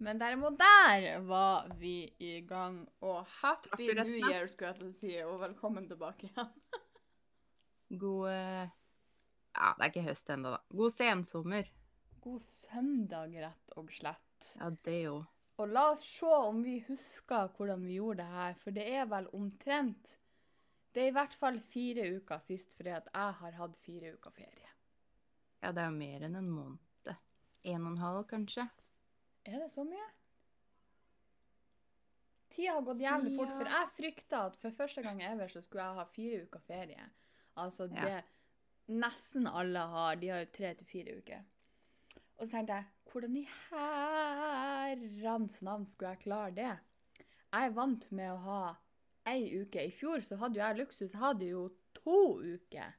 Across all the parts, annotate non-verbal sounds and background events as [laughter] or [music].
Men derimot der var vi i gang. Og happy new year, skulle jeg til å si, og velkommen tilbake igjen. [laughs] God eh, Ja, det er ikke høst ennå, da. God sensommer. God søndag, rett og slett. Ja, det jo. Og la oss se om vi husker hvordan vi gjorde det her, for det er vel omtrent Det er i hvert fall fire uker sist, fordi at jeg har hatt fire uker ferie. Ja, det er jo mer enn en måned. En og en halv, kanskje. Er det så mye? Tida har gått jævlig fort, for jeg frykta at for første gang ever så skulle jeg ha fire uker ferie. Altså det Ja. nesten alle har. De har jo tre til fire uker. Og så tenkte jeg, hvordan i herrens navn skulle jeg klare det? Jeg er vant med å ha ei uke. I fjor så hadde jo jeg luksus. Jeg hadde jo to uker.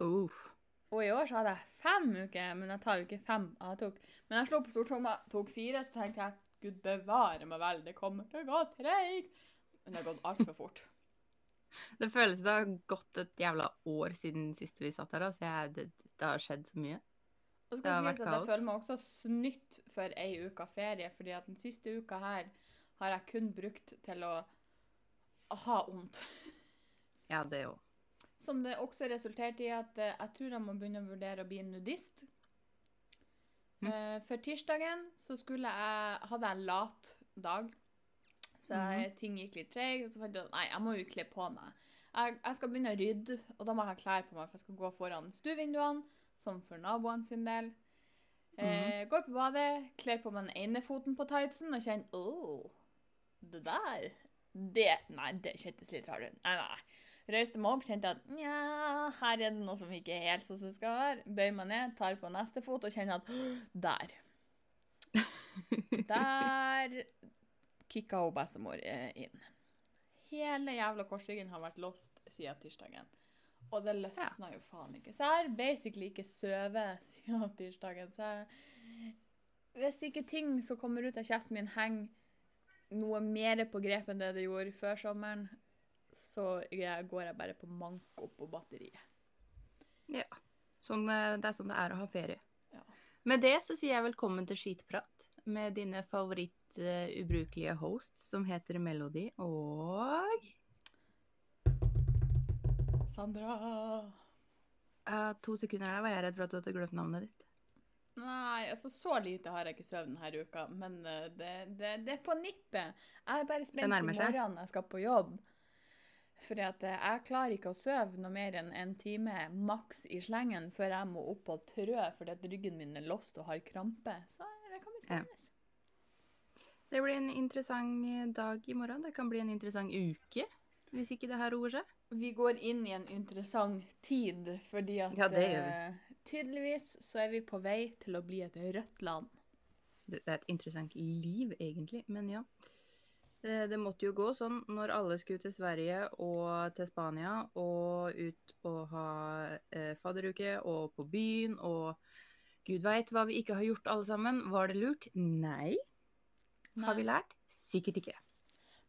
Uff. Og i år så hadde jeg fem uker, men jeg tar jo ikke fem. Jeg tok, men jeg slo på stortromma, tok fire, så tenkte jeg Gud bevare meg vel, det kommer til å gå treigt. Men det har gått altfor fort. [laughs] Det føles det har gått et jævla år siden sist vi satt her, altså. Jeg, det, det har skjedd så mye. Og så Det har vært at jeg føler meg også snytt for ei uke ferie, fordi at den siste uka her har jeg kun brukt til å ha vondt. Ja, det jo. Som det også resulterte i at eh, jeg tror jeg må begynne å vurdere å bli nudist. Mm. Eh, for tirsdagen så skulle jeg, hadde jeg en lat dag, så jeg, ting gikk litt tregt. Og så fant jeg at nei, jeg må jo kle på meg. Jeg, jeg skal begynne å rydde, og da må jeg ha klær på meg, for jeg skal gå foran stuevinduene, som for naboene sin del. Eh, går på badet, kler på meg den ene foten på tightsen og kjenner åh, det der det, Nei, det kjentes litt rart ut. Nei, nei. Røyste meg opp, kjente at nja, her er det noe som ikke er helt som det skal være. Bøyer meg ned, tar på neste fot og kjenner at der. [laughs] Der kicka hun bestemor eh, inn. Hele jævla korsryggen har vært låst siden tirsdagen. Og det løsna jo faen ikke. Så jeg har basically ikke sovet siden tirsdagen. Så jeg, hvis ikke ting som kommer ut av kjeften min, henger noe mer på grep enn det det gjorde før sommeren, så går jeg bare på manko på batteriet. Ja. Sånn, eh, det er sånn det er å ha ferie. Ja. Med det så sier jeg velkommen til Skitprat med dine favoritt-ubrukelige hosts som heter Melody og Sandra Uh, To sekunder der var jeg redd for at du hadde glemt navnet ditt. Nei, altså så lite har jeg ikke søvn denne uka, men eh, det, det, det er på nippet. Jeg er bare spent på morgenen jeg skal på jobb. At eh, jeg klarer ikke å sove noe mer enn en time maks i slengen før jeg må opp og trø fordi at ryggen min er låst og har krampe. Så det kan bli Ja. Det blir en interessant eh, dag i morgen. Det kan bli en interessant uke hvis ikke det her roer seg. Vi går inn i en interessant tid, fordi at Ja, eh, tydeligvis så er vi på vei til å bli et rødt land. Det er et interessant liv, egentlig, men ja. Det, det måtte jo gå sånn når alle skulle til Sverige og til Spania og ut og ha eh, fadderuke og på byen og gud veit hva vi ikke har gjort alle sammen. Var det lurt? Nei. Har vi lært? Sikkert ikke.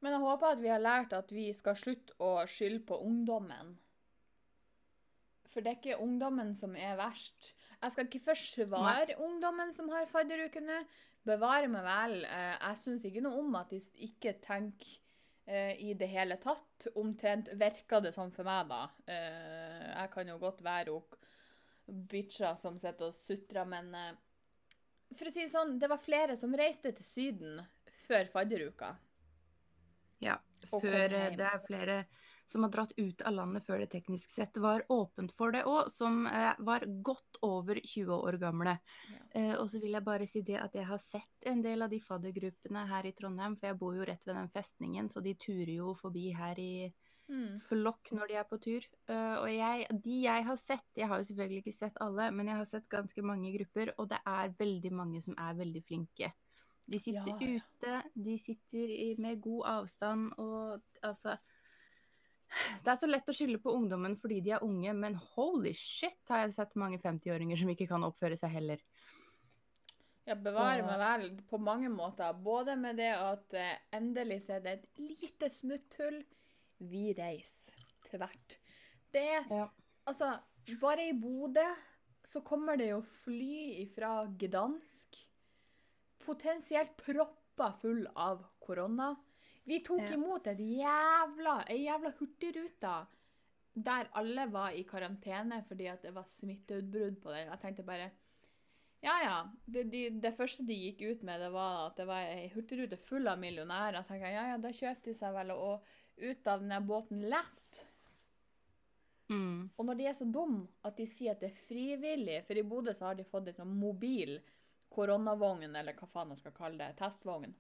Men jeg håper at vi har lært at vi skal slutte å skylde på ungdommen. For det er ikke ungdommen som er verst. Jeg skal ikke forsvare ungdommen som har fadderukene. Bevare meg vel. Eh, Jeg syns ikke noe om at de ikke tenker eh, i det hele tatt. Omtrent virker det sånn for meg, da. Eh, Jeg kan jo godt være hun bitcha som sitter og sutrer, men For å si det sånn, det var flere som reiste til Syden før fadderuka. Ja. Før det er flere som har dratt ut av landet før det teknisk sett var åpent for det òg, som eh, var godt over 20 år gamle. Ja. Eh, og så vil jeg bare si det at jeg har sett en del av de faddergruppene her i Trondheim, for jeg bor jo rett ved den festningen, så de turer jo forbi her i Mm. flokk når de er på tur. Eh, og jeg, de jeg har sett, jeg har jo selvfølgelig ikke sett alle, men jeg har sett ganske mange grupper, og det er veldig mange som er veldig flinke. De sitter Ja, ute, de sitter i, med god avstand, og altså Det er så lett å skylde på ungdommen fordi de er unge, men holy shit har jeg sett mange 50-åringer som ikke kan oppføre seg heller. Ja, bevare meg vel på mange måter. Både med det at eh, endelig så er det et lite smutthull. Vi reiser tvert. Det er Ja. Altså, bare i Bodø så kommer det jo fly fra Gdansk potensielt proppa full av korona. Vi tok Ja. imot et jævla, ei jævla hurtigrute der alle var i karantene fordi at det var smitteutbrudd på den. Jeg tenkte bare ja, ja. Det, de, det første de gikk ut med, det var at det var ei hurtigrute full av millionærer. Så jeg tenkte, ja, ja, da kjøpte de seg vel og ut av denne båten lett. Mm. Og når de er så dumme at de sier at det er frivillig, for i Bodø så har de fått en sånn mobil koronavogn, eller hva faen jeg skal kalle det, testvogn.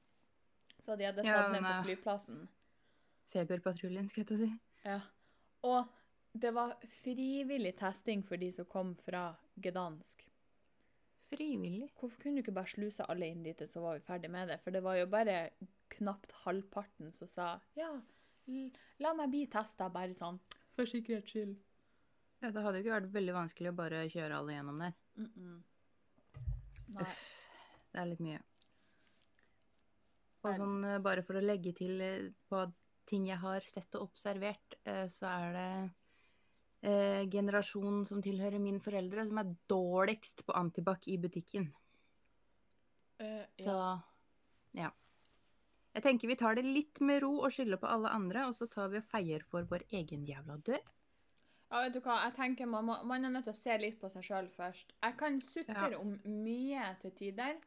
Så de hadde Ja, tatt den med på flyplassen. Feberpatruljen, skulle jeg til å si. Ja. Og det var frivillig testing for de som kom fra Gdansk. Frivillig. Hvorfor kunne du ikke bare sluse alle inn dit, så var vi ferdig med det? For det var jo bare knapt halvparten som sa ja, la meg bli testa, bare sånn, for sikkerhets skyld. Ja, det hadde jo ikke vært veldig vanskelig å bare kjøre alle gjennom der. Mm -mm. Nei. Uff, det er litt mye. Og sånn, eh, bare for å legge til eh, på ting jeg har sett og observert, eh, så er det eh, generasjonen som tilhører mine foreldre, som er dårligst på antibac i butikken. Eh, Så ja. ja. Jeg tenker vi tar det litt med ro og skylder på alle andre, og så tar vi og feier for vår egen jævla død. ja, vet du hva, jeg tenker man, må, man er nødt til å se litt på seg sjøl først. Jeg kan sutre Ja. om mye til tider,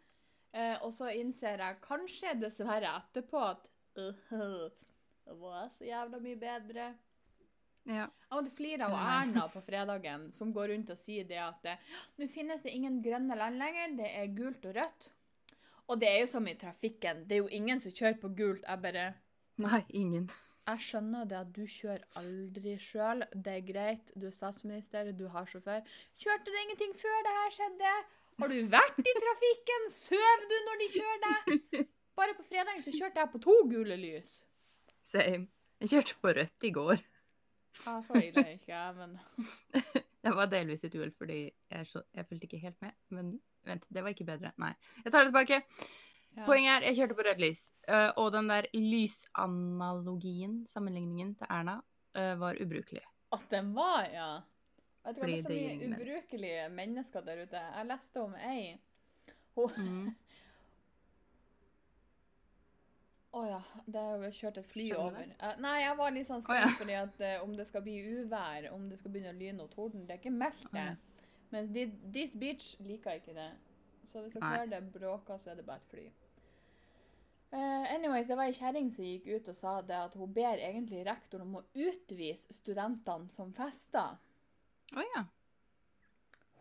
eh, og så innser jeg kanskje dessverre etterpå at uh, det var så jævla mye bedre. Ja. Jeg måtte flire av. Erna på [laughs] fredagen, som går rundt og sier det at nå finnes det ingen grønne land lenger, det er gult og rødt. Og det er jo som i trafikken, det er jo ingen som kjører på gult. Jeg bare Nei, ingen. Jeg skjønner det at du kjører aldri sjøl, det er greit, du er statsminister, du har sjåfør. Kjørte du ingenting før det her skjedde? Har du vært i trafikken? Søv du når de kjører deg? Bare på fredag så kjørte jeg på to gule lys. Same. Jeg kjørte på rødt i går. Ja, så ille er ikke jeg, men [laughs] Det var delvis et uhell, fordi jeg, så, jeg fulgte ikke helt med. Men vent, det var ikke bedre. Nei. Jeg tar det tilbake. ja. Poenget er, jeg kjørte på rødt lys. eh, og den der lysanalogien, sammenligningen til Erna, eh, var ubrukelig. At den var, ja. Vet du hva, det er så mye men- ubrukelige mennesker der ute. Jeg leste om ei. Hun Mm. Å ja, det er jo kjørt et fly over. Eh, nei, jeg var litt sånn Å, ja. fordi at uh, om det skal bli uvær, om det skal begynne å lyne og torden. Det er ikke meldt det. Å, Men de, This Beach liker ikke det. Så hvis dere hører det bråker, så er det bare et fly. Uh, anyways, det var ei kjerring som gikk ut og sa det at hun ber egentlig rektor om å utvise studentene som fester. Å ja.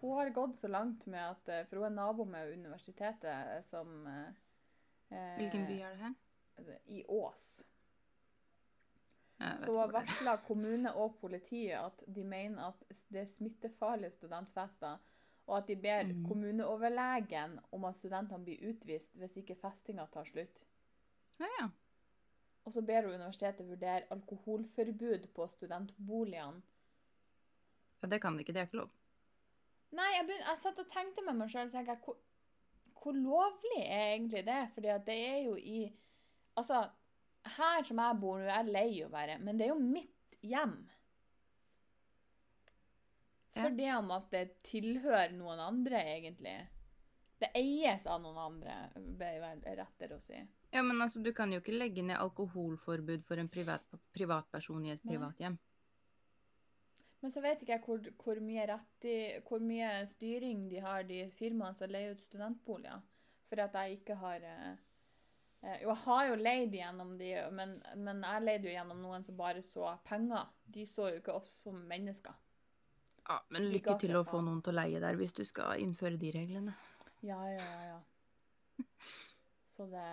Hun har gått så langt med at eh, For hun er nabo med universitetet eh, som eh, eh, Hvilken by er det her? I Ås. Så hun har varsla kommune og politiet at de mener at det er smittefarlige studentfester, og at de ber Mm. kommuneoverlegen om at studentene blir utvist hvis ikke festinga tar slutt. Ja, ja. Og så ber hun universitetet vurdere alkoholforbud på studentboligene. Ja. Det kan det ikke. Det er ikke lov. Nei, jeg, begyn- jeg satt og tenkte med meg sjøl hvor, hvor lovlig er egentlig det? Fordi at det er jo i Altså, her som jeg bor nå, jeg er lei å være, men det er jo mitt hjem. For det om at det tilhører noen andre, egentlig. Det eies av noen andre, bør være rettere å si. Ja, men altså, du kan jo ikke legge ned alkoholforbud for en privat, privatperson i et Nei. Men så vet ikke jeg hvor, hvor, mye i, hvor mye styring de har, de firmaene som leier ut studentboliger. For at jeg ikke har eh, eh, Jo, jeg har jo leid gjennom de, men, men jeg leide jo gjennom noen som bare så penger. De så jo ikke oss som mennesker. Ja, men lykke til å få noen til å leie der hvis du skal innføre de reglene. Ja, ja, ja. ja. Så det,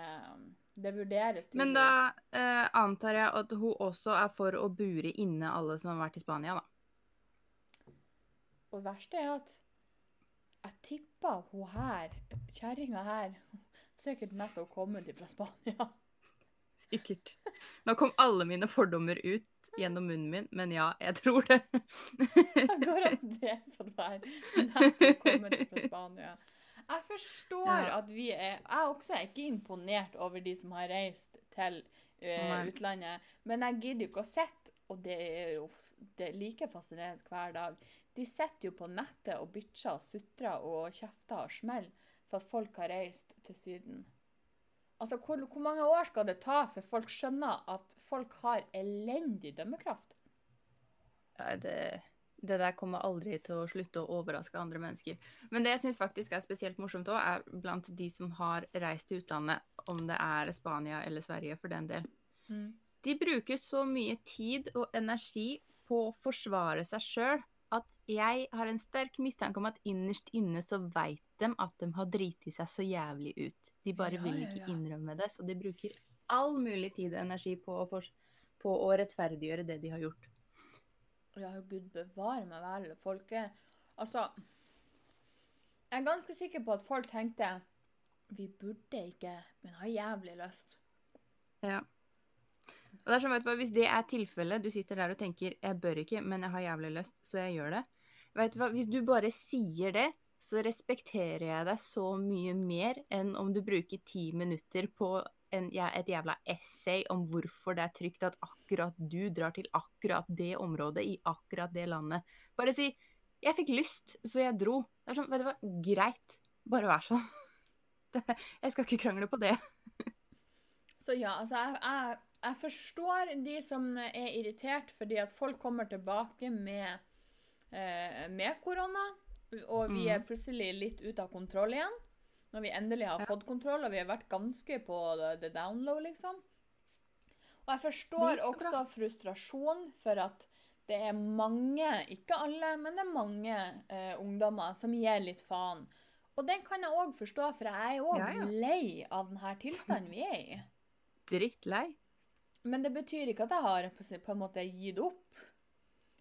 det vurderes tydeligvis. Men da eh, antar jeg at hun også er for å bure inne alle som har vært i Spania, da. Og det verste er at jeg tipper hun her, kjerringa her, sikkert nettopp kommet fra Spania. Sikkert. Nå kom alle mine fordommer ut gjennom munnen min, men ja, jeg tror det. Jeg garanterer på det her. Nettopp kommet fra Spania. Jeg forstår Ja. at vi er Jeg også er ikke imponert over de som har reist til uh, utlandet, men jeg gidder jo ikke å sitte, og det er jo det er like fascinerende hver dag. De sitter jo på nettet og bitcher og sutrer og kjefter og smeller for at folk har reist til Syden. Altså, hvor, hvor mange år skal det ta før folk skjønner at folk har elendig dømmekraft? Ja, det, det der kommer aldri til å slutte å overraske andre mennesker. Men det jeg syns faktisk er spesielt morsomt òg, er blant de som har reist til utlandet, om det er Spania eller Sverige for den del. Mm. De bruker så mye tid og energi på å forsvare seg sjøl at jeg har en sterk mistanke om at innerst inne så veit de at de har driti seg så jævlig ut. De bare Ja, vil ikke ja. innrømme det, så de bruker all mulig tid og energi på å, for, på å rettferdiggjøre det de har gjort. Ja, gud bevare meg vel. Folk er Altså Jeg er ganske sikker på at folk tenkte Vi burde ikke, men har jævlig lyst. Ja. Og det er sånn, vet du hva, Hvis det er tilfellet, du sitter der og tenker 'jeg bør ikke, men jeg har jævlig lyst, så jeg gjør det'. Vet du hva, Hvis du bare sier det, så respekterer jeg deg så mye mer enn om du bruker ti minutter på en, ja, et jævla essay om hvorfor det er trygt at akkurat du drar til akkurat det området i akkurat det landet. Bare si 'jeg fikk lyst, så jeg dro'. Det er sånn, vet du hva, greit. Bare vær sånn. [laughs] Jeg skal ikke krangle på det. Så ja, altså, jeg, jeg, jeg forstår de som er irritert fordi at folk kommer tilbake med, eh, med korona, og vi er plutselig litt ute av kontroll igjen. Når vi endelig har fått kontroll, og vi har vært ganske på the, download, liksom. Og jeg forstår også frustrasjon for at det er mange, ikke alle, men det er mange eh, ungdommer som gir litt faen. Og den kan jeg òg forstå, for jeg er òg Ja, ja. lei av denne tilstanden vi er i. [laughs] Drittlei. Men det betyr ikke at jeg har på en måte gitt opp.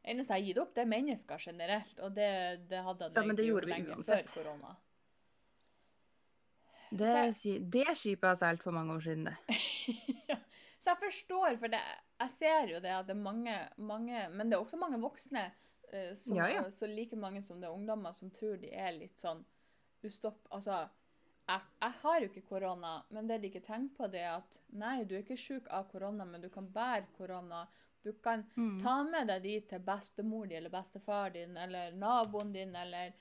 Det eneste jeg har gitt opp, det er mennesker generelt, og det, det hadde jeg Ja, egentlig gjort lenge uansett. før korona. Det, si- det skipet har seilt for mange år siden, det. [laughs] ja. Så jeg forstår, for det, jeg ser jo det at det er mange, mange Men det er også mange voksne, uh, som, Ja, ja. så like mange som det er ungdommer, som tror de er litt sånn ustopp... Altså, jeg, jeg har jo ikke korona, men det de ikke tenker på, det er at nei, du er ikke syk av korona, men du kan bære korona. Du kan Mm. ta med deg de til bestemor di eller bestefar din eller naboen din eller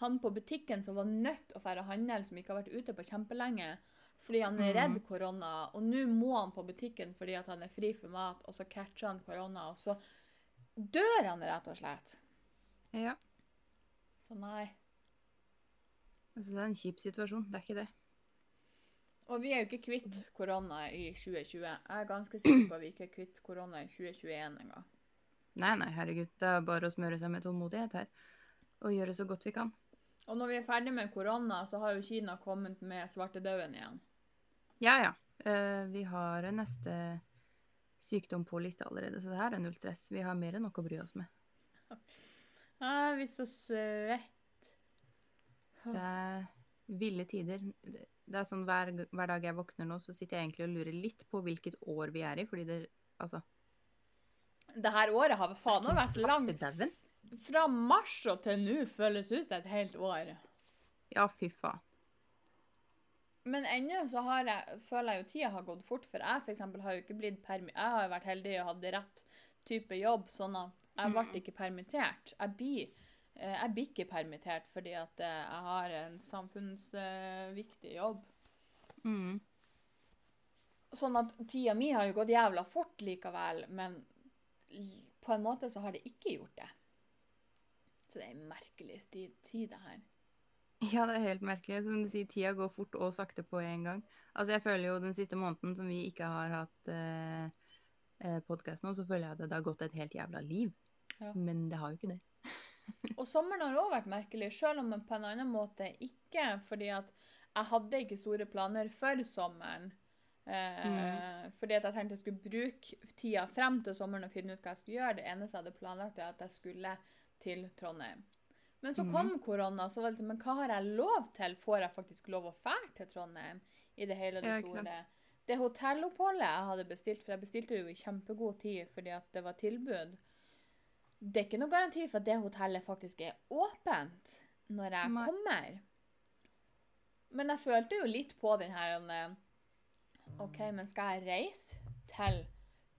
han på butikken som var nødt til å fære handel, som ikke har vært ute på kjempelenge fordi han er redd Mhm. korona, og nå må han på butikken fordi han er fri for mat, og så catcher han korona, og så dør han rett og slett. Ja. Så nei. Altså, det er en kjip situasjon, det er ikke det. Og vi er jo ikke kvitt korona i 2020. Jeg er ganske sikker på at vi ikke er kvitt korona i 2021 engang. Nei, nei, herregud. Det er bare å smøre seg med tålmodighet her. Og gjøre så godt vi kan. Og når vi er ferdig med korona, så har jo Kina kommet med svartedauden igjen. Ja, ja. Eh, vi har neste sykdom på lista allerede, så det her er null stress. Vi har mer enn nok å bry oss med. Jeg blir så svett. Det er ville tider. Det er sånn hver, hver dag jeg våkner nå, så sitter jeg egentlig og lurer litt på hvilket år vi er i, fordi det Altså Det her året har faen meg vært langt. Fra mars og til nå føles ut som et helt år. Ja, fy faen. Men ennå så har jeg, føler jeg jo tida har gått fort, for jeg for eksempel har jo ikke blitt permi... Jeg har jo vært heldig og hatt rett type jobb, sånn at jeg ble ikke permittert. Jeg blir, jeg blir ikke permittert fordi at eh, jeg har en samfunnsviktig jobb. Mm. Sånn at tida mi har jo gått jævla fort likevel, men på en måte så har det ikke gjort det. Så det er en merkelig tid, tid, det her. Ja, det er helt merkelig. Som du sier, tida går fort og sakte på en gang. Altså, jeg føler jo den siste måneden som vi ikke har hatt eh, eh, podkast nå, så føler jeg at det har gått et helt jævla liv. Ja. Men det har jo ikke det. Og sommeren har òg vært merkelig, selv om på en annen måte ikke. Fordi at jeg hadde ikke store planer for sommeren. Eh, Fordi at jeg tenkte jeg skulle bruke tida frem til sommeren og finne ut hva jeg skulle gjøre. Det eneste jeg hadde planlagt, er at jeg skulle til Trondheim. Men så kom korona, så var det liksom Men hva har jeg lov til? Får jeg faktisk lov å fære til Trondheim? I det hele og det store. Det hotelloppholdet jeg hadde bestilt, for jeg bestilte det jo i kjempegod tid fordi at det var tilbud Det er ikke noe garanti for at det hotellet faktisk er åpent når jeg Nei. kommer. Men jeg følte jo litt på den her eh, OK, men skal jeg reise til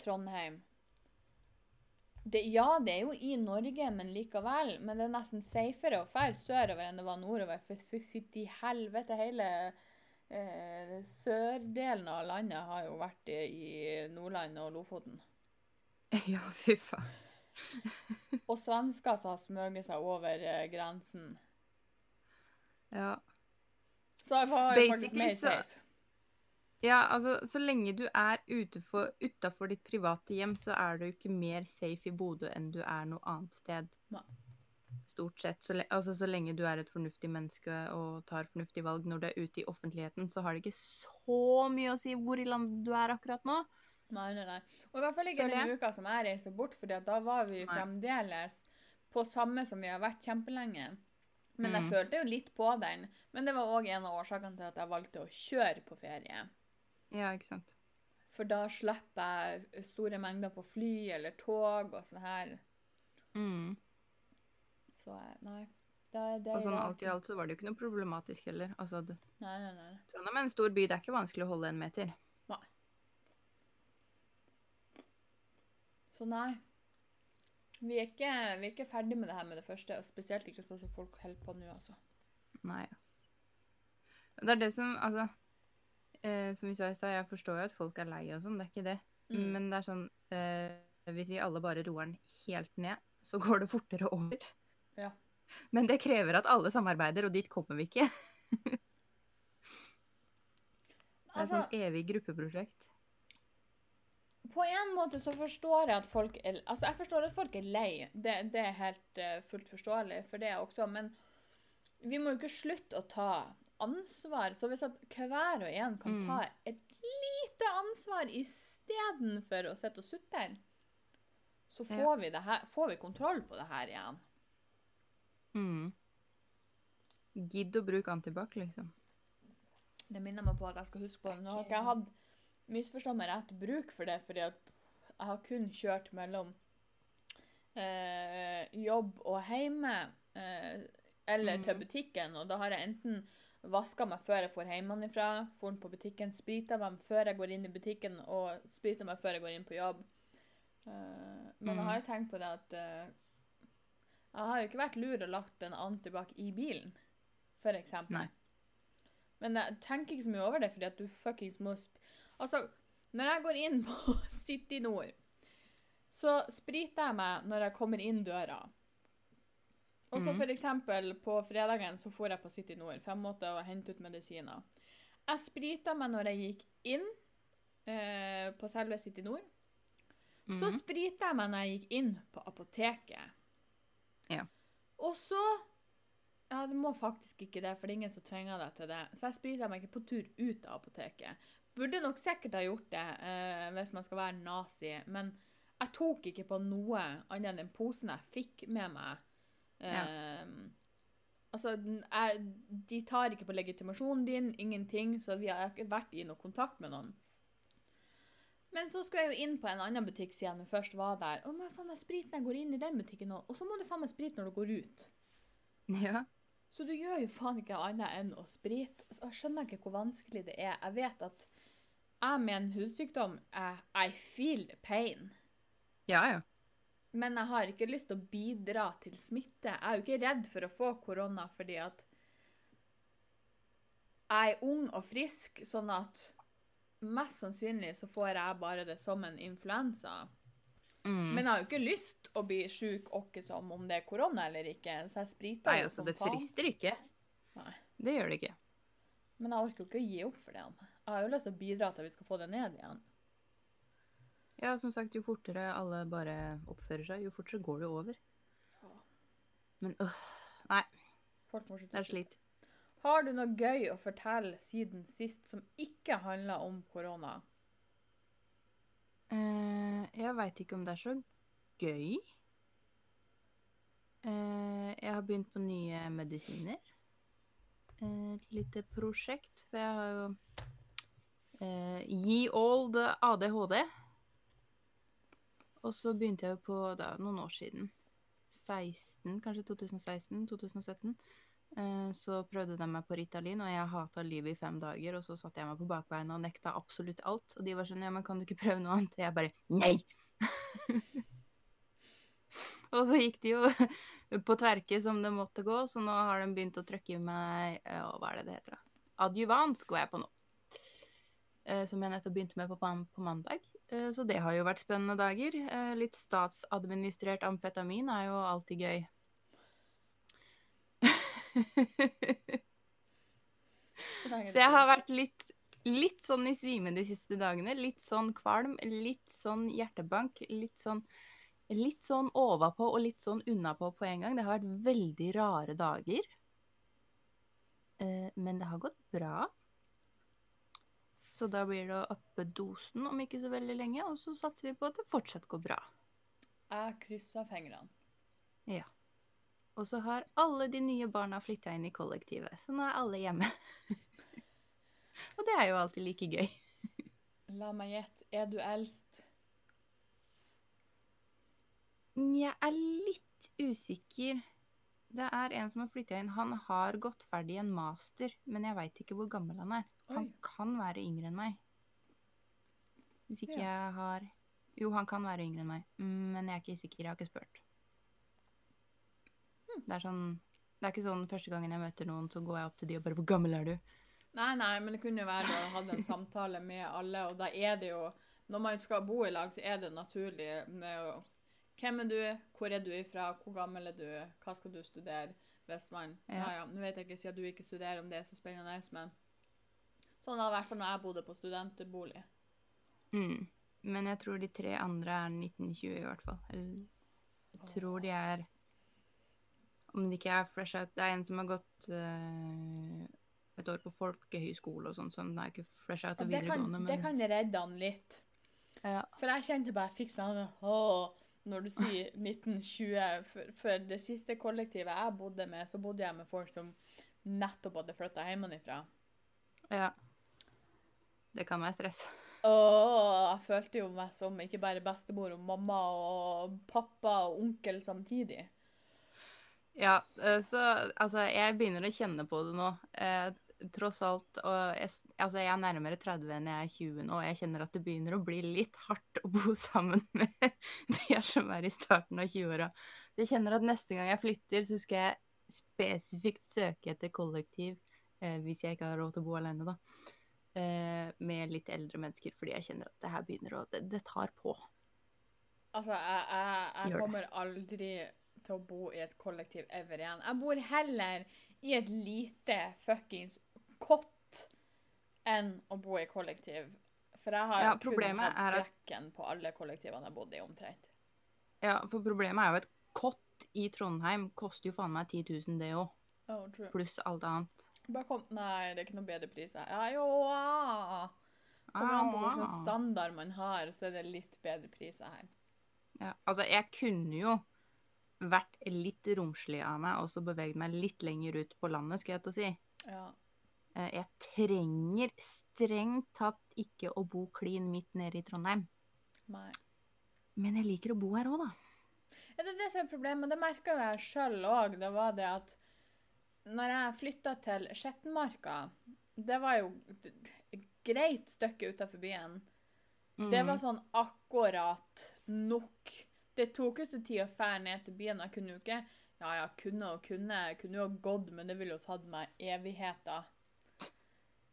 Trondheim? Det, ja, det er jo i Norge, men likevel. Men det er nesten safere å dra sørover enn det var nordover. For fy- fytti helvete, hele eh, Sørdelen av landet har jo vært i, i Nordland og Lofoten. [laughs] Ja, fy faen. [laughs] Og svensker som har smøget seg over eh, grensen. Ja. Så jeg var faktisk mer så- safe. ja, altså, så lenge du er utafor ditt private hjem, så er du ikke mer safe i Bodø enn du er noe annet sted. Nei. Stort sett. Så, altså, så lenge du er et fornuftig menneske og tar fornuftige valg når du er ute i offentligheten, så har det ikke så mye å si hvor i landet du er akkurat nå. Nei, nei, nei. Og i hvert fall ikke den uka som jeg reiste bort, for da var vi fremdeles på samme som vi har vært kjempelenge. Men jeg Mm. følte jo litt på den. Men det var òg en av årsakene til at jeg valgte å kjøre på ferie. Ja, ikke sant. For da slipper jeg store mengder på fly eller tog og sånn her. Mm. Så jeg- nei. Det, det Og sånn alt i alt så var det jo ikke noe problematisk heller. Altså, det, Nei, nei, nei. Trondheim er en stor by, det er ikke vanskelig å holde en meter. Så nei. Vi er, ikke, vi er ikke ferdig med det her med det første, og spesielt ikke sånn som folk holder på nå, altså. Nei, altså. Det er det som Altså, eh, som vi sa i stad, jeg forstår jo at folk er lei og sånn, det er ikke det. Mm. Men det er sånn eh, Hvis vi alle bare roer den helt ned, så går det fortere over. Ja. Men det krever at alle samarbeider, og dit kommer vi ikke. [laughs] Det er Altså, sånn evig gruppeprosjekt. På en måte så forstår jeg at folk er Altså, jeg forstår at folk er lei. Det, det er helt uh, fullt forståelig for det også, men vi må jo ikke slutte å ta ansvar. Så hvis at hver og en kan Mm. ta et lite ansvar istedenfor å sitte og sutre, så Ja. får, vi det her, får vi kontroll på det her igjen. Mm. Gidd å bruke antibac, liksom. Det minner meg på at jeg skal huske på noe jeg hatt misforstått meg rett bruk for det, fordi jeg har kun kjørt mellom eh, jobb og hjemme, eh, eller til Mhm. butikken, og da har jeg enten vaska meg før jeg får hjemmefra, får på butikken, sprita meg før jeg går inn i butikken, og sprita meg før jeg går inn på jobb. Eh, men jeg har jo tenkt på det at eh, jeg har jo ikke vært lur og lagt en antibac i bilen, for eksempel. Nei. Men jeg tenker ikke så mye over det, fordi at du fuckings må Altså, når jeg går inn [laughs] på City Nord, så spriter jeg meg når jeg kommer inn døra. Og så mm. eksempel på fredagen så får jeg på City Nord, for jeg måtte hente ut medisiner. Jeg sprita meg når jeg gikk inn eh, på selve City Nord. Så Mhm. sprita jeg meg når jeg gikk inn på apoteket. Ja. Og så Ja, det må faktisk ikke det, for det er ingen som tvinger deg til det. Så jeg sprita meg ikke på tur ut av apoteket. Burde nok sikkert ha gjort det eh, hvis man skal være nazi, men jeg tok ikke på noe annet enn den posen jeg fikk med meg. Eh, Altså, jeg, de tar ikke på legitimasjonen din, ingenting, så vi har ikke vært i noe kontakt med noen. Men så skulle jeg jo inn på en annen butikk siden jeg først var der. Og må faen meg sprit når jeg går inn i den butikken nå, Og så må du faen meg sprit når du går ut. Ja. Så du gjør jo faen ikke annet enn å sprite. Altså, jeg skjønner ikke hvor vanskelig det er. Jeg vet at jeg med en hudsykdom, I feel pain. Ja, ja. Men jeg har ikke lyst til å bidra til smitte. Jeg er jo ikke redd for å få korona fordi at jeg er ung og frisk, sånn at mest sannsynlig så får jeg bare det som en influensa. Mm. Men jeg har jo ikke lyst å bli sjuk åkke som om det er korona eller ikke, så jeg spriter Nei, jo altså, det frister ikke. Nei. Det gjør det ikke. Men jeg orker jo ikke å gi opp for det. Jeg har jo lyst til å bidra til at vi skal få det ned igjen. Ja, som sagt, jo fortere alle bare oppfører seg, jo fortere går det over. Ja. Men øh, slutte det er slit. Har du noe gøy å fortelle siden sist som ikke handler om korona? Eh, jeg veit ikke om det er så gøy. Eh, jeg har begynt på nye medisiner. Eh, Et lite prosjekt, for jeg har jo eh, Ye old ADHD. Og så begynte jeg jo på da, noen år siden. 16, kanskje 2016-2017. Eh, så prøvde de meg på Ritalin, og jeg hata livet i fem dager. Og så satte jeg meg på bakbeina og nekta absolutt alt. Og de var sånn Ja, men kan du ikke prøve noe annet? Og jeg bare Nei! [laughs] og så gikk de jo [laughs] på tverke som det måtte gå, så nå har de begynt å trykke i meg ja, Hva er det det heter, da? Adjuvansk går jeg på nå. Eh, som jeg nettopp begynte med på, på mandag. Eh, så det har jo vært spennende dager. Eh, litt statsadministrert amfetamin er jo alltid gøy. Så jeg har vært litt, litt sånn i svime de siste dagene. Litt sånn kvalm, litt sånn hjertebank, litt sånn Litt sånn overpå og litt sånn unnapå på en gang. Det har vært veldig rare dager. Men det har gått bra. Så da blir det å uppe dosen om ikke så veldig lenge, og så satser vi på at det fortsatt går bra. Jeg krysser fingrene. Ja. Og så har alle de nye barna flytta inn i kollektivet, så nå er alle hjemme. [laughs] og det er jo alltid like gøy. La meg gjette, er du eldst? Jeg er litt usikker. Det er en som har flytta inn. Han har gått ferdig en master, men jeg veit ikke hvor gammel han er. Han kan være yngre enn meg. Hvis ikke Ja. jeg har Jo, han kan være yngre enn meg, men jeg er ikke sikker. Jeg har ikke spurt. Hmm. Det er sånn Det er ikke sånn første gangen jeg møter noen, så går jeg opp til de og bare 'Hvor gammel er du?' Nei, nei, men det kunne jo være å ha en [laughs] samtale med alle, og da er det jo Når man skal bo i lag, så er det naturlig med å Hvem er du? Hvor er du ifra? Hvor gammel er du? Hva skal du studere? Hvis man Ja, Ja. nå vet jeg ikke siden du ikke studerer om det er så spennende, men sånn var det i hvert fall når jeg bodde på studentbolig. Mm. Men jeg tror de tre andre er 1920 i hvert fall. Eller jeg tror de er Om de ikke er fresh out Det er en som har gått eh, et år på folkehøyskole og sånn, så den er ikke fresh out Og av det kan, videregående. det kan redde han litt. Ja. For jeg kjente bare jeg fikk sånn Åh, når du sier 1920 for, for det siste kollektivet jeg bodde med, så bodde jeg med folk som nettopp hadde flytta hjemmefra. ja. Det kan være stress. Åh, jeg følte jo meg som ikke bare bestemor og mamma og pappa og onkel samtidig. Ja, eh, så altså, jeg begynner å kjenne på det nå. Tross alt. Og jeg, altså, jeg er nærmere 30 enn jeg er 20 nå, og jeg kjenner at det begynner å bli litt hardt å bo [laughs] sammen med de som er i starten av 20-åra. Jeg kjenner at neste gang jeg flytter, så skal jeg spesifikt søke etter kollektiv, eh, hvis jeg ikke har råd til å bo alene, da. Eh, med litt eldre mennesker, fordi jeg kjenner at det her begynner å Det, det tar på. Altså, jeg, jeg, jeg kommer aldri til å bo i et kollektiv ever igjen. Jeg bor heller i et lite fuckings kott enn å bo i kollektiv. For jeg har Ja, kun problemet hatt er at- på alle kollektivene jeg bodde i, omtrent. Ja, for problemet er jo at kott i Trondheim koster jo faen meg 10 000, det òg. Oh. Pluss alt annet. Bare kom, nei, det er ikke noe bedre pris her. Ja, jo, ah. Kommer an på hvilken Ah. standard man har, så er det litt bedre priser her. Ja, altså, jeg kunne jo vært litt romslig av meg og så beveget meg litt lenger ut på landet, skulle jeg til å si. Ja. Eh, Jeg trenger strengt tatt ikke å bo klin midt nede i Trondheim. Nei. Men jeg liker å bo her òg, da. Ja, det er det som er problemet. Det merka jeg sjøl òg. Det var det at når jeg flytta til Skjettenmarka Det var jo et greit stykke utafor byen. Det var sånn akkurat nok. Det tok jo så tid å fære ned til byen. Jeg kunne jo ikke Ja, ja, kunne og kunne. Jeg kunne jo gått, men det ville jo tatt meg evigheter.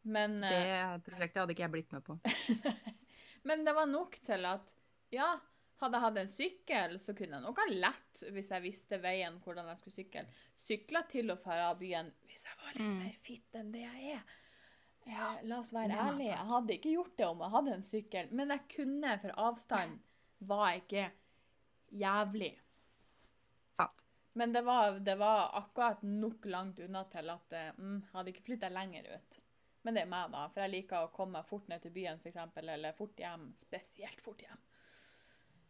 Men, eh, Det prosjektet hadde ikke jeg blitt med på. [laughs] men det var nok til at ja, hadde jeg hatt en sykkel, så kunne jeg nok ha lett, hvis jeg visste veien, hvordan jeg skulle sykle, sykla til og fra byen hvis jeg var litt Mm. mer fit enn det jeg er. Ja, la oss være er ærlige. Jeg hadde ikke gjort det om jeg hadde en sykkel, men jeg kunne, for avstand var ikke jævlig. Sant. Men det var, det var akkurat nok langt unna til at eh, mm, jeg hadde ikke flytta lenger ut. Men det er meg, da. For jeg liker å komme fort ned til byen, f.eks., eller fort hjem. Spesielt fort hjem.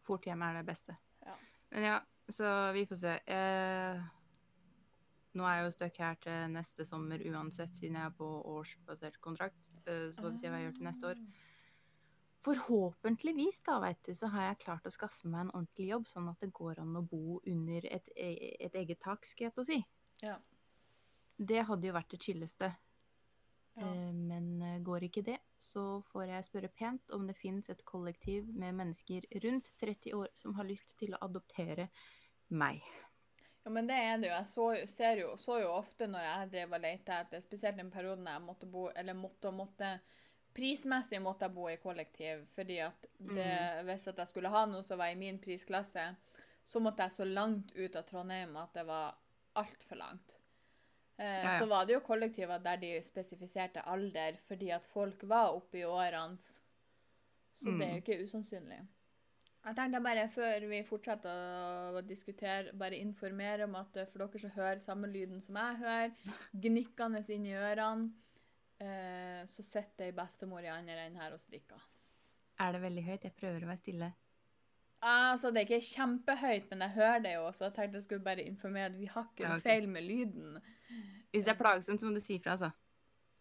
Fort hjem er det beste. Ja. Men ja, så vi får se. Eh, nå er jeg jo stuck her til neste sommer uansett, siden jeg er på årsbasert kontrakt. Eh, så får vi se hva jeg gjør til neste år. Forhåpentligvis da, vet du, så har jeg klart å skaffe meg en ordentlig jobb, sånn at det går an å bo under et, e- et eget tak, skulle jeg til å si. Ja. Det hadde jo vært det chilleste. Ja. Eh, Men eh, går ikke det, så får jeg spørre pent om det finnes et kollektiv med mennesker rundt 30 år som har lyst til å adoptere meg. Ja, men det er det jo. Jeg så, ser jo, så jo ofte når jeg drev og lette etter, spesielt den perioden jeg måtte bo Eller måtte og måtte Prismessig måtte jeg bo i kollektiv, fordi at det, hvis at jeg skulle ha noe som var i min prisklasse, så måtte jeg så langt ut av Trondheim at det var altfor langt. Eh, Ja, ja. Så var det jo kollektiver der de spesifiserte alder, fordi at folk var oppe i årene. Så det er jo ikke usannsynlig. Jeg tenkte bare før vi fortsetter å diskutere, bare informere om at eh, for dere som hører samme lyden som jeg hører, [laughs] gnikkende inn i ørene, eh, så sitter ei bestemor i andre enden her og strikker. Er det veldig høyt? Jeg prøver å være stille. Altså, det er ikke kjempehøyt, men jeg hører det jo, så jeg tenkte jeg skulle bare informere at vi har ikke Ja, noe feil med lyden. Hvis det er plagsomt, så må du si fra, altså.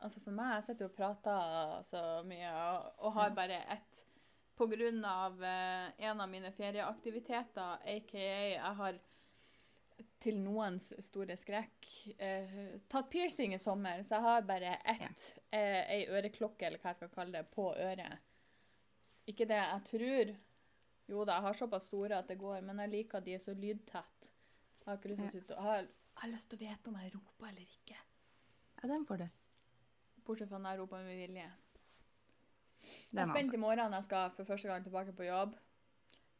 Altså For meg, jeg sitter og prater så mye og, og har bare ett På grunn av eh, en av mine ferieaktiviteter, aka jeg har til noens store skrekk eh, tatt piercing i sommer, så jeg har bare ett, eh, ei øreklokke, eller hva jeg skal kalle det, på øret. Ikke det jeg tror. Jo da, jeg har såpass store at det går, men jeg liker at de er så lydtett. Jeg har ikke lyst til å sitte og har, jeg har lyst til å vite om jeg roper eller ikke. Ja, den får du. Bortsett fra når jeg roper med vilje. Det Jeg er spent i morgen. Jeg skal for første gang tilbake på jobb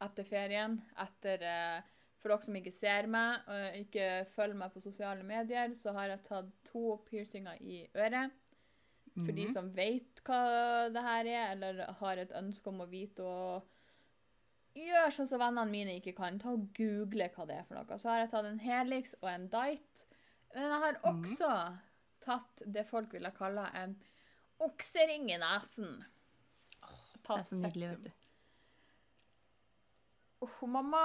etter ferien. Etter, eh, for dere som ikke ser meg og ikke følger meg på sosiale medier, så har jeg tatt to piercinger i øret. For de Mhm. som vet hva det her er, eller har et ønske om å vite og gjør sånn som vennene mine ikke kan, ta og google hva det er for noe. Så har jeg tatt en Helix og en Dite. Men jeg har også også tatt det folk ville kalle en oksering i nesen. Det er så nydelig, vet du. Oh, mamma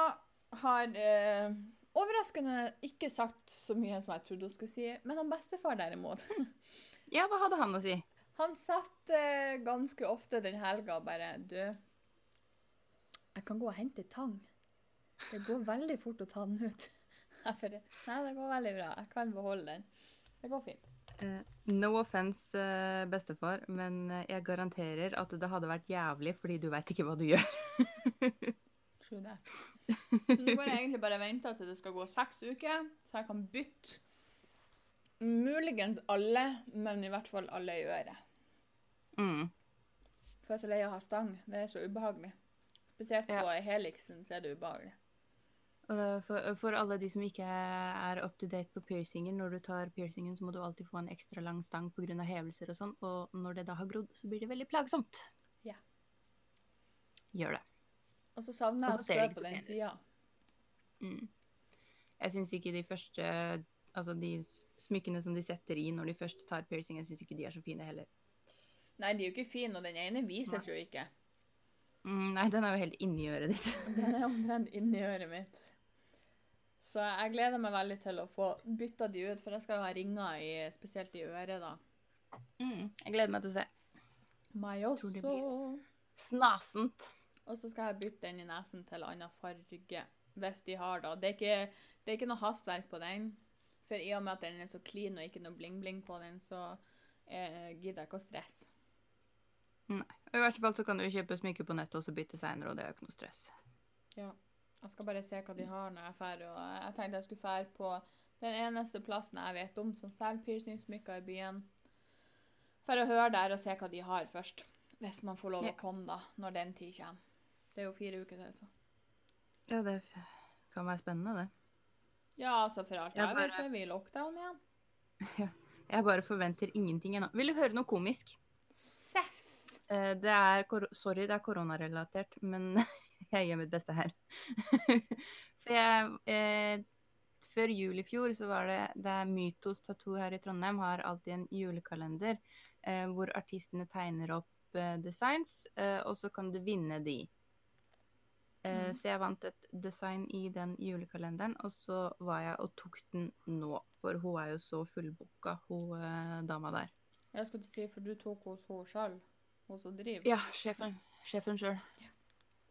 har eh, overraskende ikke sagt så mye som jeg trodde hun skulle si, men han bestefar derimot Ja, hva hadde han å si? Han satt eh, ganske ofte den helga og bare Du, jeg kan gå og hente tang. Det går veldig fort å ta den ut. Nei, det går veldig bra. Jeg kan beholde den. Det går fint. Uh, no offence, uh, bestefar, men eh, jeg garanterer at det hadde vært jævlig, fordi du veit ikke hva du gjør. [laughs] True that. Så nå går jeg egentlig bare og venter til det skal gå seks uker, så jeg kan bytte muligens alle, men i hvert fall alle i øret. Mm. For jeg er så lei av å ha stang. Det er så ubehagelig. Spesielt Ja. på Helixen så er det ubehagelig. For, for alle de som ikke er up to date på piercinger, når du tar piercingen, så må du alltid få en ekstra lang stang pga. hevelser og sånn, og når det da har grodd, så blir det veldig plagsomt. Ja. Gjør det. Og så savner jeg å ikke på den sida. Mm. Jeg syns ikke de første Altså de smykkene som de setter i når de først tar piercing, jeg syns ikke de er så fine heller. Nei, de er jo ikke fine, og den ene vises jo ikke. Mm, nei, den er jo helt inni øret ditt. [laughs] Den er omtrent inni øret mitt. Så jeg gleder meg veldig til å få bytta de ut, for jeg skal jo ha ringer i, spesielt i øret, da. Mm. Jeg gleder meg til å se. Meg Tror det blir Snasent. Og så skal jeg bytte den i nesen til annen farge, hvis de har da. Det er ikke, det er ikke noe hastverk på den, for i og med at den er så clean og ikke noe bling-bling på den, så eh, gidder jeg ikke å stresse. Og I verste fall så kan du kjøpe smykke på nettet og så bytte seinere, og det er jo ikke noe stress. Ja. Jeg skal bare se hva de har når jeg drar, og jeg tenkte jeg skulle dra på den eneste plassen jeg vet om som selger piercingsmykker i byen. For å høre der og se hva de har først. Hvis man får lov Ja. å komme, da, når den tid kommer. Det er jo fire uker til, så. Ja, det kan være spennende, det. Ja, altså, for alt Jeg jeg vet, så er vi i lockdown igjen. [laughs] Jeg bare forventer ingenting ennå. Vil du høre noe komisk? Seff! Eh, Det er Sorry, det er koronarelatert, men [laughs] jeg gjør mitt beste her. [laughs] For jeg eh, Før jul i fjor så var det Det er Mytos Tattoo her i Trondheim har alltid en julekalender eh, hvor artistene tegner opp eh, designs, eh, og så kan du vinne de. Eh, Mhm. Så jeg vant et design i den julekalenderen, og så var jeg og tok den nå. For hun er jo så fullbooka, hun dama der. Jeg skulle si, for du tok hos henne sjøl, hun som driver. Ja, sjefen. Sjefen sjøl.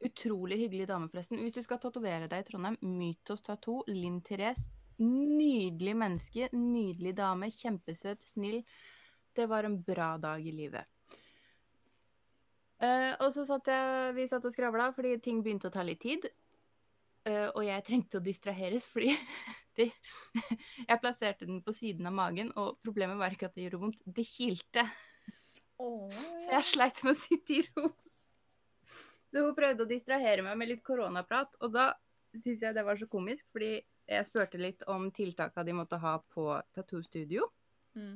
Utrolig hyggelig dame, forresten. Hvis du skal tatovere deg i Trondheim, Mytos Tattoo, Linn Therese. Nydelig menneske, nydelig dame, kjempesøt, snill. Det var en bra dag i livet. Uh, og så satt jeg, vi satt og skravla fordi ting begynte å ta litt tid. Uh, og jeg trengte å distraheres fordi [laughs] de, Jeg plasserte den på siden av magen, og problemet var ikke at det gjorde vondt, det kilte. Åh, Så jeg sleit med å sitte i ro. Så hun prøvde å distrahere meg med litt koronaprat, og da syns jeg det var så komisk, fordi jeg spurte litt om tiltaka de måtte ha på tattoo-studio. Mm.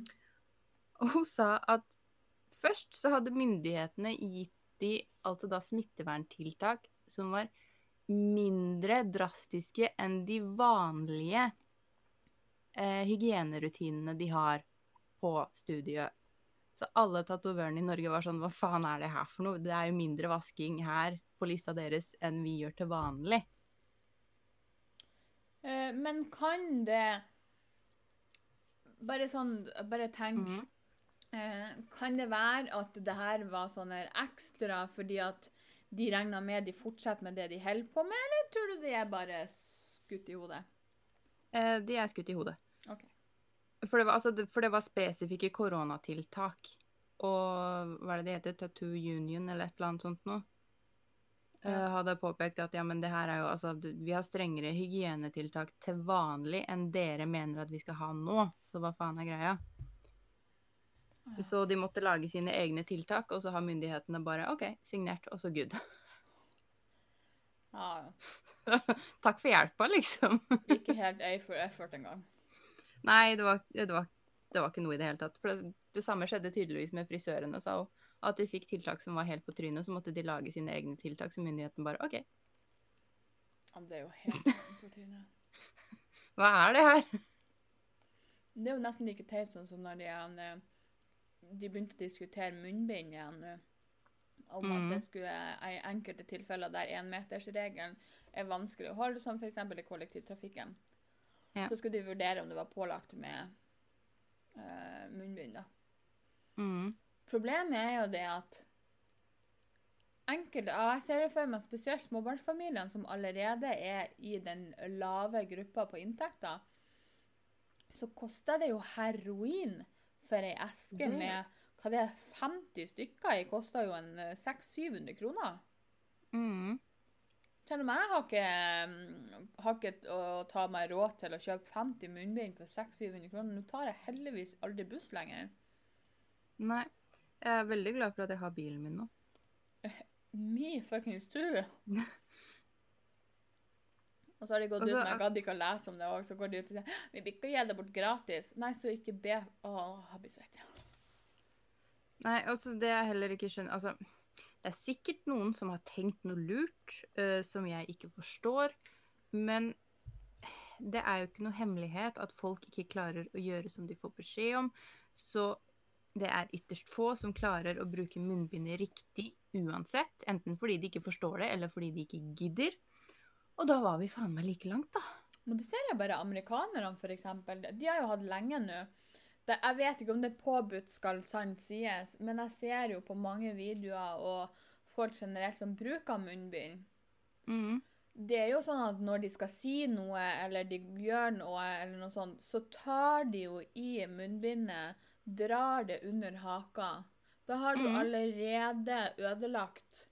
Og hun sa at først så hadde myndighetene gitt de altså da smitteverntiltak som var mindre drastiske enn de vanlige eh, hygienerutinene de har på studiet. Så alle tatovørene i Norge var sånn Hva faen er det her for noe? Det er jo mindre vasking her på lista deres enn vi gjør til vanlig. Eh, men kan det Bare sånn, bare tenk. Mhm. Eh, kan det være at det her var sånn ekstra fordi at de regna med de fortsetter med det de holder på med, eller tror du de er bare skutt i hodet? Eh, de er skutt i hodet. For det var, altså, for det var spesifikke koronatiltak. Og hva er det det heter? Tattoo Union eller et eller annet sånt noe. Eh, hadde påpekt at ja, men det her er jo altså Vi har strengere hygienetiltak til vanlig enn dere mener at vi skal ha nå. Så hva faen er greia? Ja. Så de måtte lage sine egne tiltak, og så har myndighetene bare OK, signert, og så good. Ja, ja. [laughs] Takk for hjelpa, liksom. Ikke helt A for effort engang. Nei, det var, det, var, det var ikke noe i det hele tatt. For det, det samme skjedde tydeligvis med frisørene, sa hun. At de fikk tiltak som var helt på trynet, så måtte de lage sine egne tiltak. Så myndighetene bare OK, Ja, det er jo helt på trynet. [laughs] hva er det her? Det er jo nesten like teit sånn som når de, eh, de begynte å diskutere munnbind igjen nå. Om mm. at det skulle i enkelte tilfeller der énmetersregelen er vanskelig å holde, som f.eks. i kollektivtrafikken. Ja. Så skulle de vurdere om det var pålagt med uh, munnbind. da. Mm. Problemet er jo det at enkelte, jeg ser det for meg spesielt småbarnsfamiliene som allerede er i den lave gruppa på inntekter, så koster det jo heroin for ei eske mm. med hva det er, 50 stykker i koster jo en eh, 600-700 kroner. Mm. Selv om jeg har ikke, mm, har ikke å ta meg råd til å kjøpe 50 munnbind for 600-700 kroner. Nå tar jeg heldigvis aldri buss lenger. Nei. Jeg er veldig glad for at jeg har bilen min nå. [laughs] Me fuckings too. [laughs] Og så har de gått Også, ut, med jeg gadd ikke å lese om det òg, så går de ut og sier vi vil ikke gi det bort gratis. Nei, så ikke be Åh, jeg blir svett. Nei, altså det jeg heller ikke skjønner Altså, det er sikkert noen som har tenkt noe lurt uh, som jeg ikke forstår, men det er jo ikke noe hemmelighet at folk ikke klarer å gjøre som de får beskjed om. Så det er ytterst få som klarer å bruke munnbindet riktig uansett. Enten fordi de ikke forstår det, eller fordi de ikke gidder. Og da var vi faen meg like langt, da. Men det ser jeg bare amerikanerne, eksempel. De har jo hatt lenge nå. Det, jeg vet ikke om det er påbudt, skal sant sies, men jeg ser jo på mange videoer og folk generelt som bruker munnbind. Mm. Det er jo sånn at når de skal si noe, eller de gjør noe, eller noe sånt, så tar de jo i munnbindet, drar det under haka. Da har du Mhm. allerede ødelagt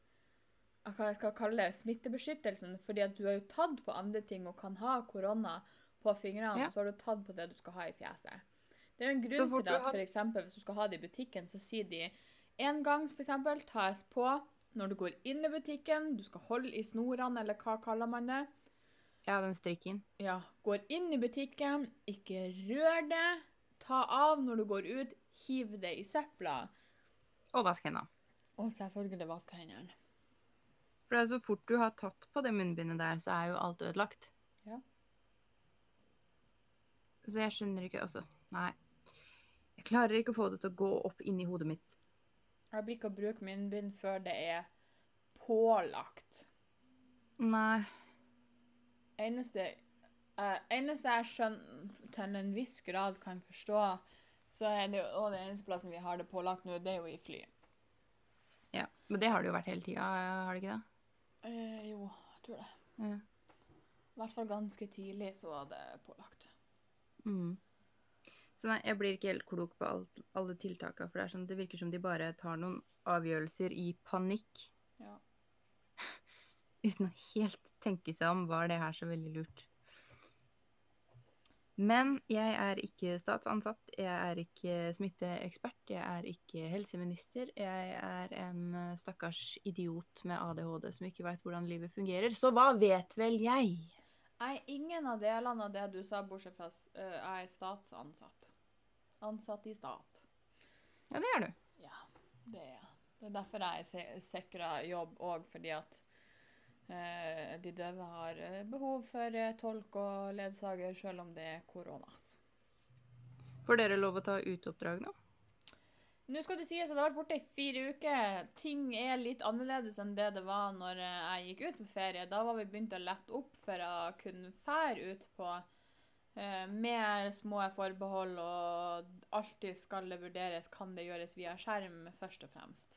hva jeg skal kalle det, smittebeskyttelsen, fordi at du har jo tatt på andre ting og kan ha korona på fingrene, Ja. så har du tatt på det du skal ha i fjeset. Det er jo en grunn til at for eksempel, hvis du skal ha det i butikken, så sier de en gang for eksempel, tas på når du går inn i butikken, du skal holde i snorene, eller hva kaller man det. Ja, den strikken. Ja, går inn i butikken, ikke rør det, ta av når du går ut, hiv det i søpla, Og vask hendene. og selvfølgelig vask hendene. For det er så fort du har tatt på det munnbindet der, så er jo alt ødelagt. Ja. Så jeg skjønner ikke, altså. Nei. Jeg klarer ikke å få det til å gå opp inni hodet mitt. Jeg blir ikke å bruke munnbind før det er pålagt. Nei. Eneste, uh, eneste jeg skjønner til en viss grad kan forstå, så er det jo og den eneste plassen vi har det pålagt nå, det er jo i fly. Ja. Men det har det jo vært hele tida, har det ikke det? Eh, jo, jeg tror det. Ja. I hvert fall ganske tidlig så var det pålagt. Mm. Så nei, jeg blir ikke helt klok på alt, alle tiltaka, for det, sånn, det virker som de bare tar noen avgjørelser i panikk. Ja. [laughs] Uten å helt tenke seg om var det her så veldig lurt. Men jeg er ikke statsansatt, jeg er ikke smitteekspert, jeg er ikke helseminister. Jeg er en eh, stakkars idiot med ADHD som ikke veit hvordan livet fungerer. Så hva vet vel jeg? Nei, ingen av delene av det du sa, bortsett fra øh, jeg er statsansatt. Ansatt i stat. Ja, det er du. Ja, det er jeg. Det er derfor jeg er sikra jobb òg, fordi at uh, de døve har eh, behov for tolk og ledsager, selv om det er korona. Får dere lov å ta uteoppdrag nå? Nå skal det sies at jeg har vært borte i fire uker. Ting er litt annerledes enn det det var når jeg gikk ut på ferie. Da var vi begynt å lette opp for å kunne fære ut på eh, med små forbehold, og alltid skal det vurderes kan det gjøres via skjerm, først og fremst.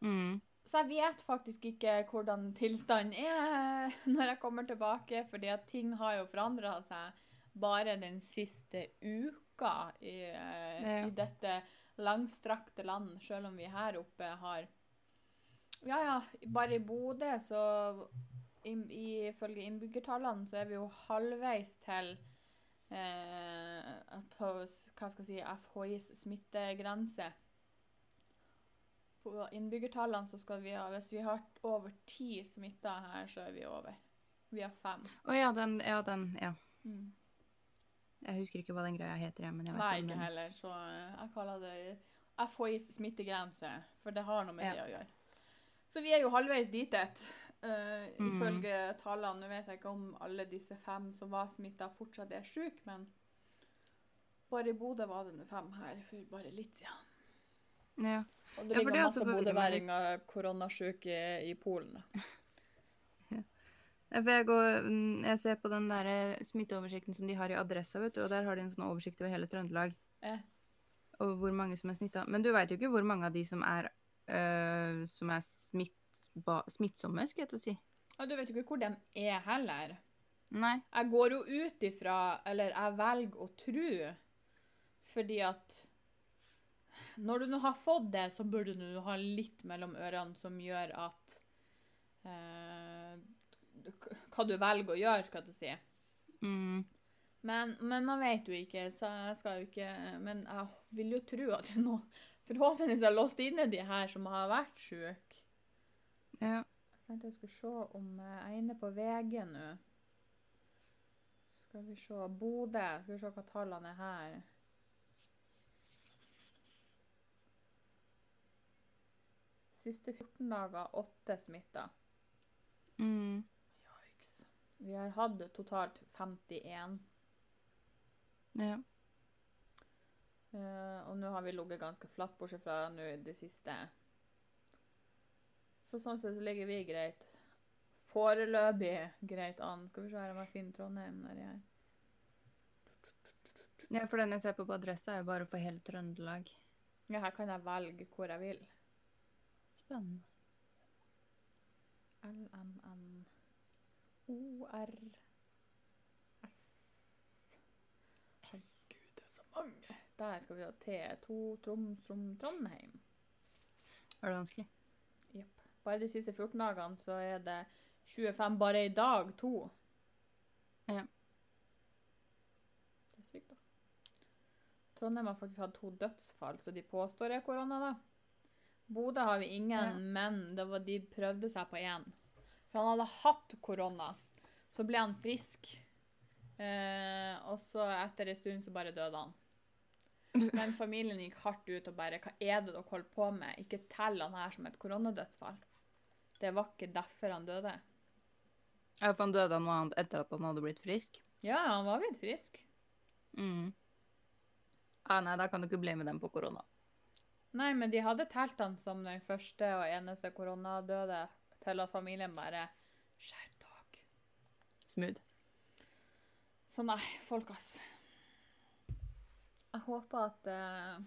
Mm. Så jeg vet faktisk ikke hvordan tilstanden er [laughs] når jeg kommer tilbake, fordi at ting har jo forandra seg bare den siste uka i, eh, i dette langstrakte land, selv om vi her oppe har Ja, ja, bare i Bodø, så ifølge innbyggertallene så er vi jo halvveis til eh, på hva skal jeg si, FHIs smittegrense. På innbyggertallene så skal vi ha Hvis vi har over ti smitta her, så er vi over. Vi har fem. Å ja, den, ja, den, ja. Mm. Jeg husker ikke hva den greia heter, men jeg vet Nei, ikke heller. Så eh, jeg kaller det FHIs smittegrense, for det har noe med Ja. det å gjøre. Så vi er jo halvveis ditet. Uh, Mm. Ifølge tallene Nå vet jeg ikke om alle disse fem som var smitta, fortsatt er syke, men bare i Bodø var det nå fem her for bare litt siden. Ja. Og det Ja, ligger det er masse bodøværinger koronasjuke i Polen. [laughs] For jeg, går, mm, jeg ser på den der eh, smitteoversikten som de har i Adressa, vet du, og der har de en sånn oversikt over hele Trøndelag. Eh. Og hvor mange som er smitta. Men du veit jo ikke hvor mange av de som er, øh, som er smitt, ba, smittsomme, skulle jeg til å si. Og du vet jo ikke hvor de er heller. Nei. Jeg går jo ut ifra, eller jeg velger å tro, fordi at når du nå har fått det, så burde du ha litt mellom ørene som gjør at k- Hva du velger å gjøre, skal jeg si. Mm. Men, men man vet jo ikke, så jeg skal jo ikke Men jeg vil jo tro at det er noen forhåpentligvis har låst inne de her som har vært syke. Ja. Jeg tenkte jeg skulle se om eh, jeg er inne på VG nå. Skal vi se Bodø. Skal vi se hva tallene er her. Siste 14 dager, åtte smitta. Mm. Vi har hatt totalt 51. ja. Uh, og nå har vi ligget ganske flatt, bortsett fra nå i det siste. Så sånn sett så ligger vi greit. Foreløpig greit an. Skal vi se her om jeg finner Trondheim nedi her. ja, for den jeg ser på på Adressa, er jo bare for hele Trøndelag. Ja, her kan jeg velge hvor jeg vil. Spennende. LMN ORS Herregud, det er så mange. Der skal vi ha T2 Troms, Trom, Trondheim. Er det vanskelig? Jepp. Bare de siste 14 dagene så er det 25 bare i dag. To. Ja. Det er sykt, da. Trondheim har faktisk hatt to dødsfall, så de påstår er korona, da. Bodø har vi ingen, Ja. men det var, de prøvde seg på én. For han hadde hatt korona. Så ble han frisk. Eh, og så etter en stund så bare døde han. Men familien gikk hardt ut og bare Hva er det dere holder på med? Ikke tell han her som et koronadødsfall. Det var ikke derfor han døde. Ja, for han døde av noe annet etter at han hadde blitt frisk? Ja, han var blitt frisk. Mm. Ah, nei, da kan du ikke bli med dem på korona. Nei, men de hadde telt han som den første og eneste koronadøde til at familien bare Skjerp. Smooth. Så nei, folk, ass. Jeg håper at uh...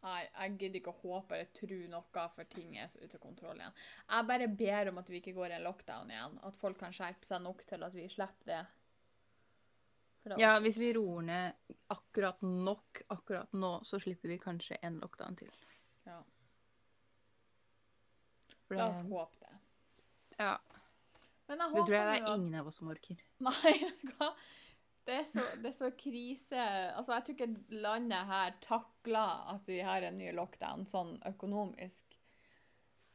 Nei, jeg gidder ikke å håpe eller tro noe, for ting er så ute av kontroll igjen. Jeg bare ber om at vi ikke går i en lockdown igjen. At folk kan skjerpe seg nok til at vi slipper det. Ja, hvis vi roer ned akkurat nok akkurat nå, så slipper vi kanskje en lockdown til. ja. La oss håpe det. ja. Men jeg Det tror jeg det er at- ingen av oss som orker. [laughs] Nei, vet du hva? Det er, så, det er så krise Altså, jeg tror ikke landet her takler at vi har en ny lockdown sånn økonomisk.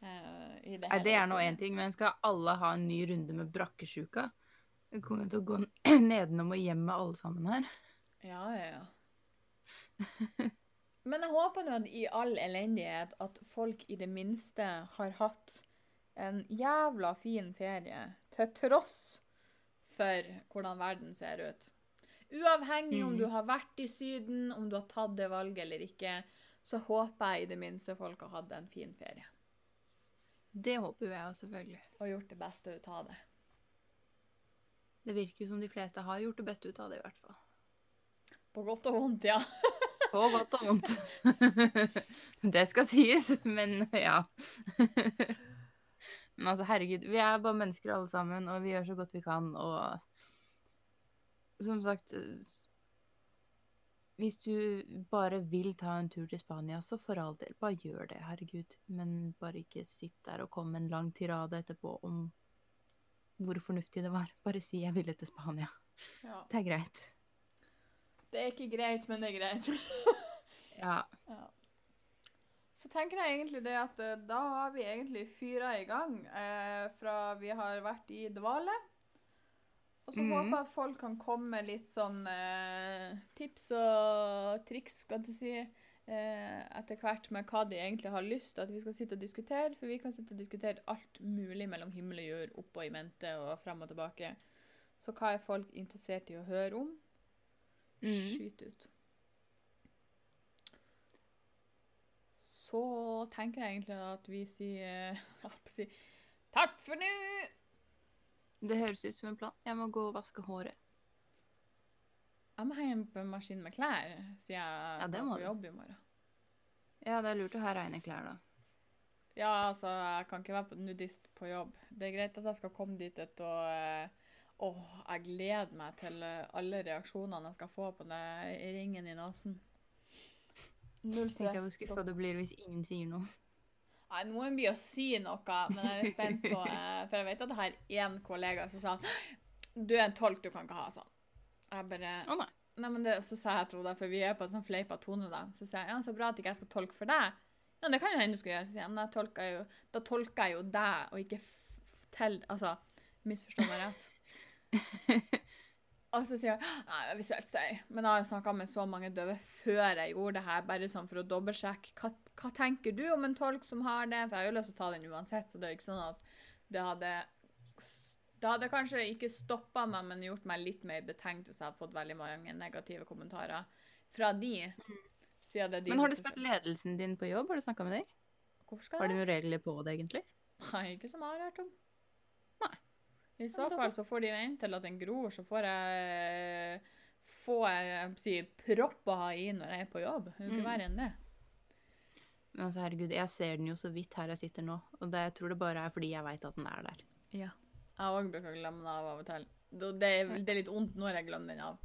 Uh, i det Nei, det er nå én ting, men skal alle ha en ny runde med brakkesjuka? Det kommer til å gå [clears throat] nedenom og hjem med alle sammen her. Ja, ja, ja. Men jeg håper nå at i all elendighet at folk i det minste har hatt en jævla fin ferie, til tross for hvordan verden ser ut. Uavhengig om Mhm. du har vært i Syden, om du har tatt det valget eller ikke, så håper jeg i det minste folk har hatt en fin ferie. Det håper jeg òg, selvfølgelig. Og gjort det beste ut av det. Det virker som de fleste har gjort det beste ut av det, i hvert fall. På godt og vondt, ja. [laughs] På godt og vondt. [laughs] det skal sies, men ja. [laughs] Men altså, herregud, vi er bare mennesker alle sammen, og vi gjør så godt vi kan, og som sagt Hvis du bare vil ta en tur til Spania, så for all del, bare gjør det, herregud. Men bare ikke sitt der og kom med en lang tirade etterpå om hvor fornuftig det var. Bare si 'jeg ville til Spania'. ja. Det er greit. Det er ikke greit, men det er greit. [laughs] Ja. Ja. Så tenker jeg egentlig det at eh, da har vi egentlig fyra i gang eh, fra vi har vært i dvale. Og så mm. håper jeg at folk kan komme med litt sånn eh, tips og triks, skal jeg si, eh, etter hvert med hva de egentlig har lyst til at vi skal sitte og diskutere. For vi kan sitte og diskutere alt mulig mellom himmel og jord, opp og i mente og frem og tilbake. Så hva er folk interessert i å høre om? Mm. Skyt ut. Så tenker jeg egentlig at vi sier [laughs] å si, takk for nå! Det høres ut som en plan. Jeg må gå og vaske håret. Jeg må henge på en maskin med klær, siden jeg Ja, skal på jobb i morgen. Ja, det er lurt å ha reine klær, da. Ja, altså, jeg kan ikke være nudist på jobb. Det er greit at jeg skal komme dit et og eh, Åh, jeg gleder meg til eh, alle reaksjonene jeg skal få på den ringen i nesen. Null Tenk jeg hvor stress. skuffa du blir hvis ingen sier noe. Nei, nå må hun begynne å si noe, men jeg er spent på eh, For jeg vet at jeg har én kollega som sa Du er en tolk, du kan ikke ha sånn. Jeg bare Å nei. Nei, men det, Så sa jeg til henne, for vi er på en sånn fleipa tone, da. Så sier jeg ja, så bra at ikke jeg skal tolke for deg. Ja, det kan jo hende du skal gjøre. Så sier jeg, men jeg tolker jo, da tolker jeg jo deg, og ikke f f- til Altså, misforstå meg rett. [laughs] Og så sier jeg nei, det er visuelt støy. Men jeg har snakka med så mange døve før jeg gjorde det her, bare sånn for å dobbeltsjekke. Hva, hva tenker du om en tolk som har det? For jeg har jo lyst til å ta den uansett, så det er ikke sånn at det hadde Det hadde kanskje ikke stoppa meg, men gjort meg litt mer betenkt hvis jeg hadde fått veldig mange negative kommentarer fra de. Siden det er de Men har du spurt ledelsen din på jobb? Har du snakka med dem? Hvorfor skal Har de noen regler på det, egentlig? Nei, ikke som jeg har hørt om. I så fall så får de vente til at den gror, så får jeg få jeg si, propp å ha i når jeg er på jobb. Det er jo ikke Mm. verre enn det. Men altså, herregud, jeg ser den jo så vidt her jeg sitter nå. Og det, jeg tror det bare er fordi jeg veit at den er der. Ja. Jeg òg bruker å glemme den av av og til. Det det er, det er litt vondt når jeg glemmer den av,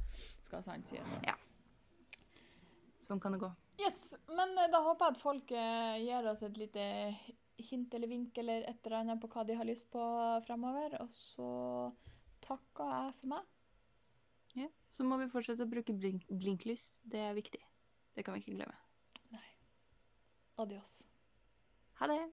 skal sant sies. Ja. Sånn kan det gå. Yes, men eh, da håper jeg at folk eh, gir oss et lite hint eller vink eller et eller annet på hva de har lyst på fremover. Og så takka jeg for meg. Ja. Så må vi fortsette å bruke blink blinklys. Det er viktig. Det kan vi ikke glemme. Nei. Adios. Ha det!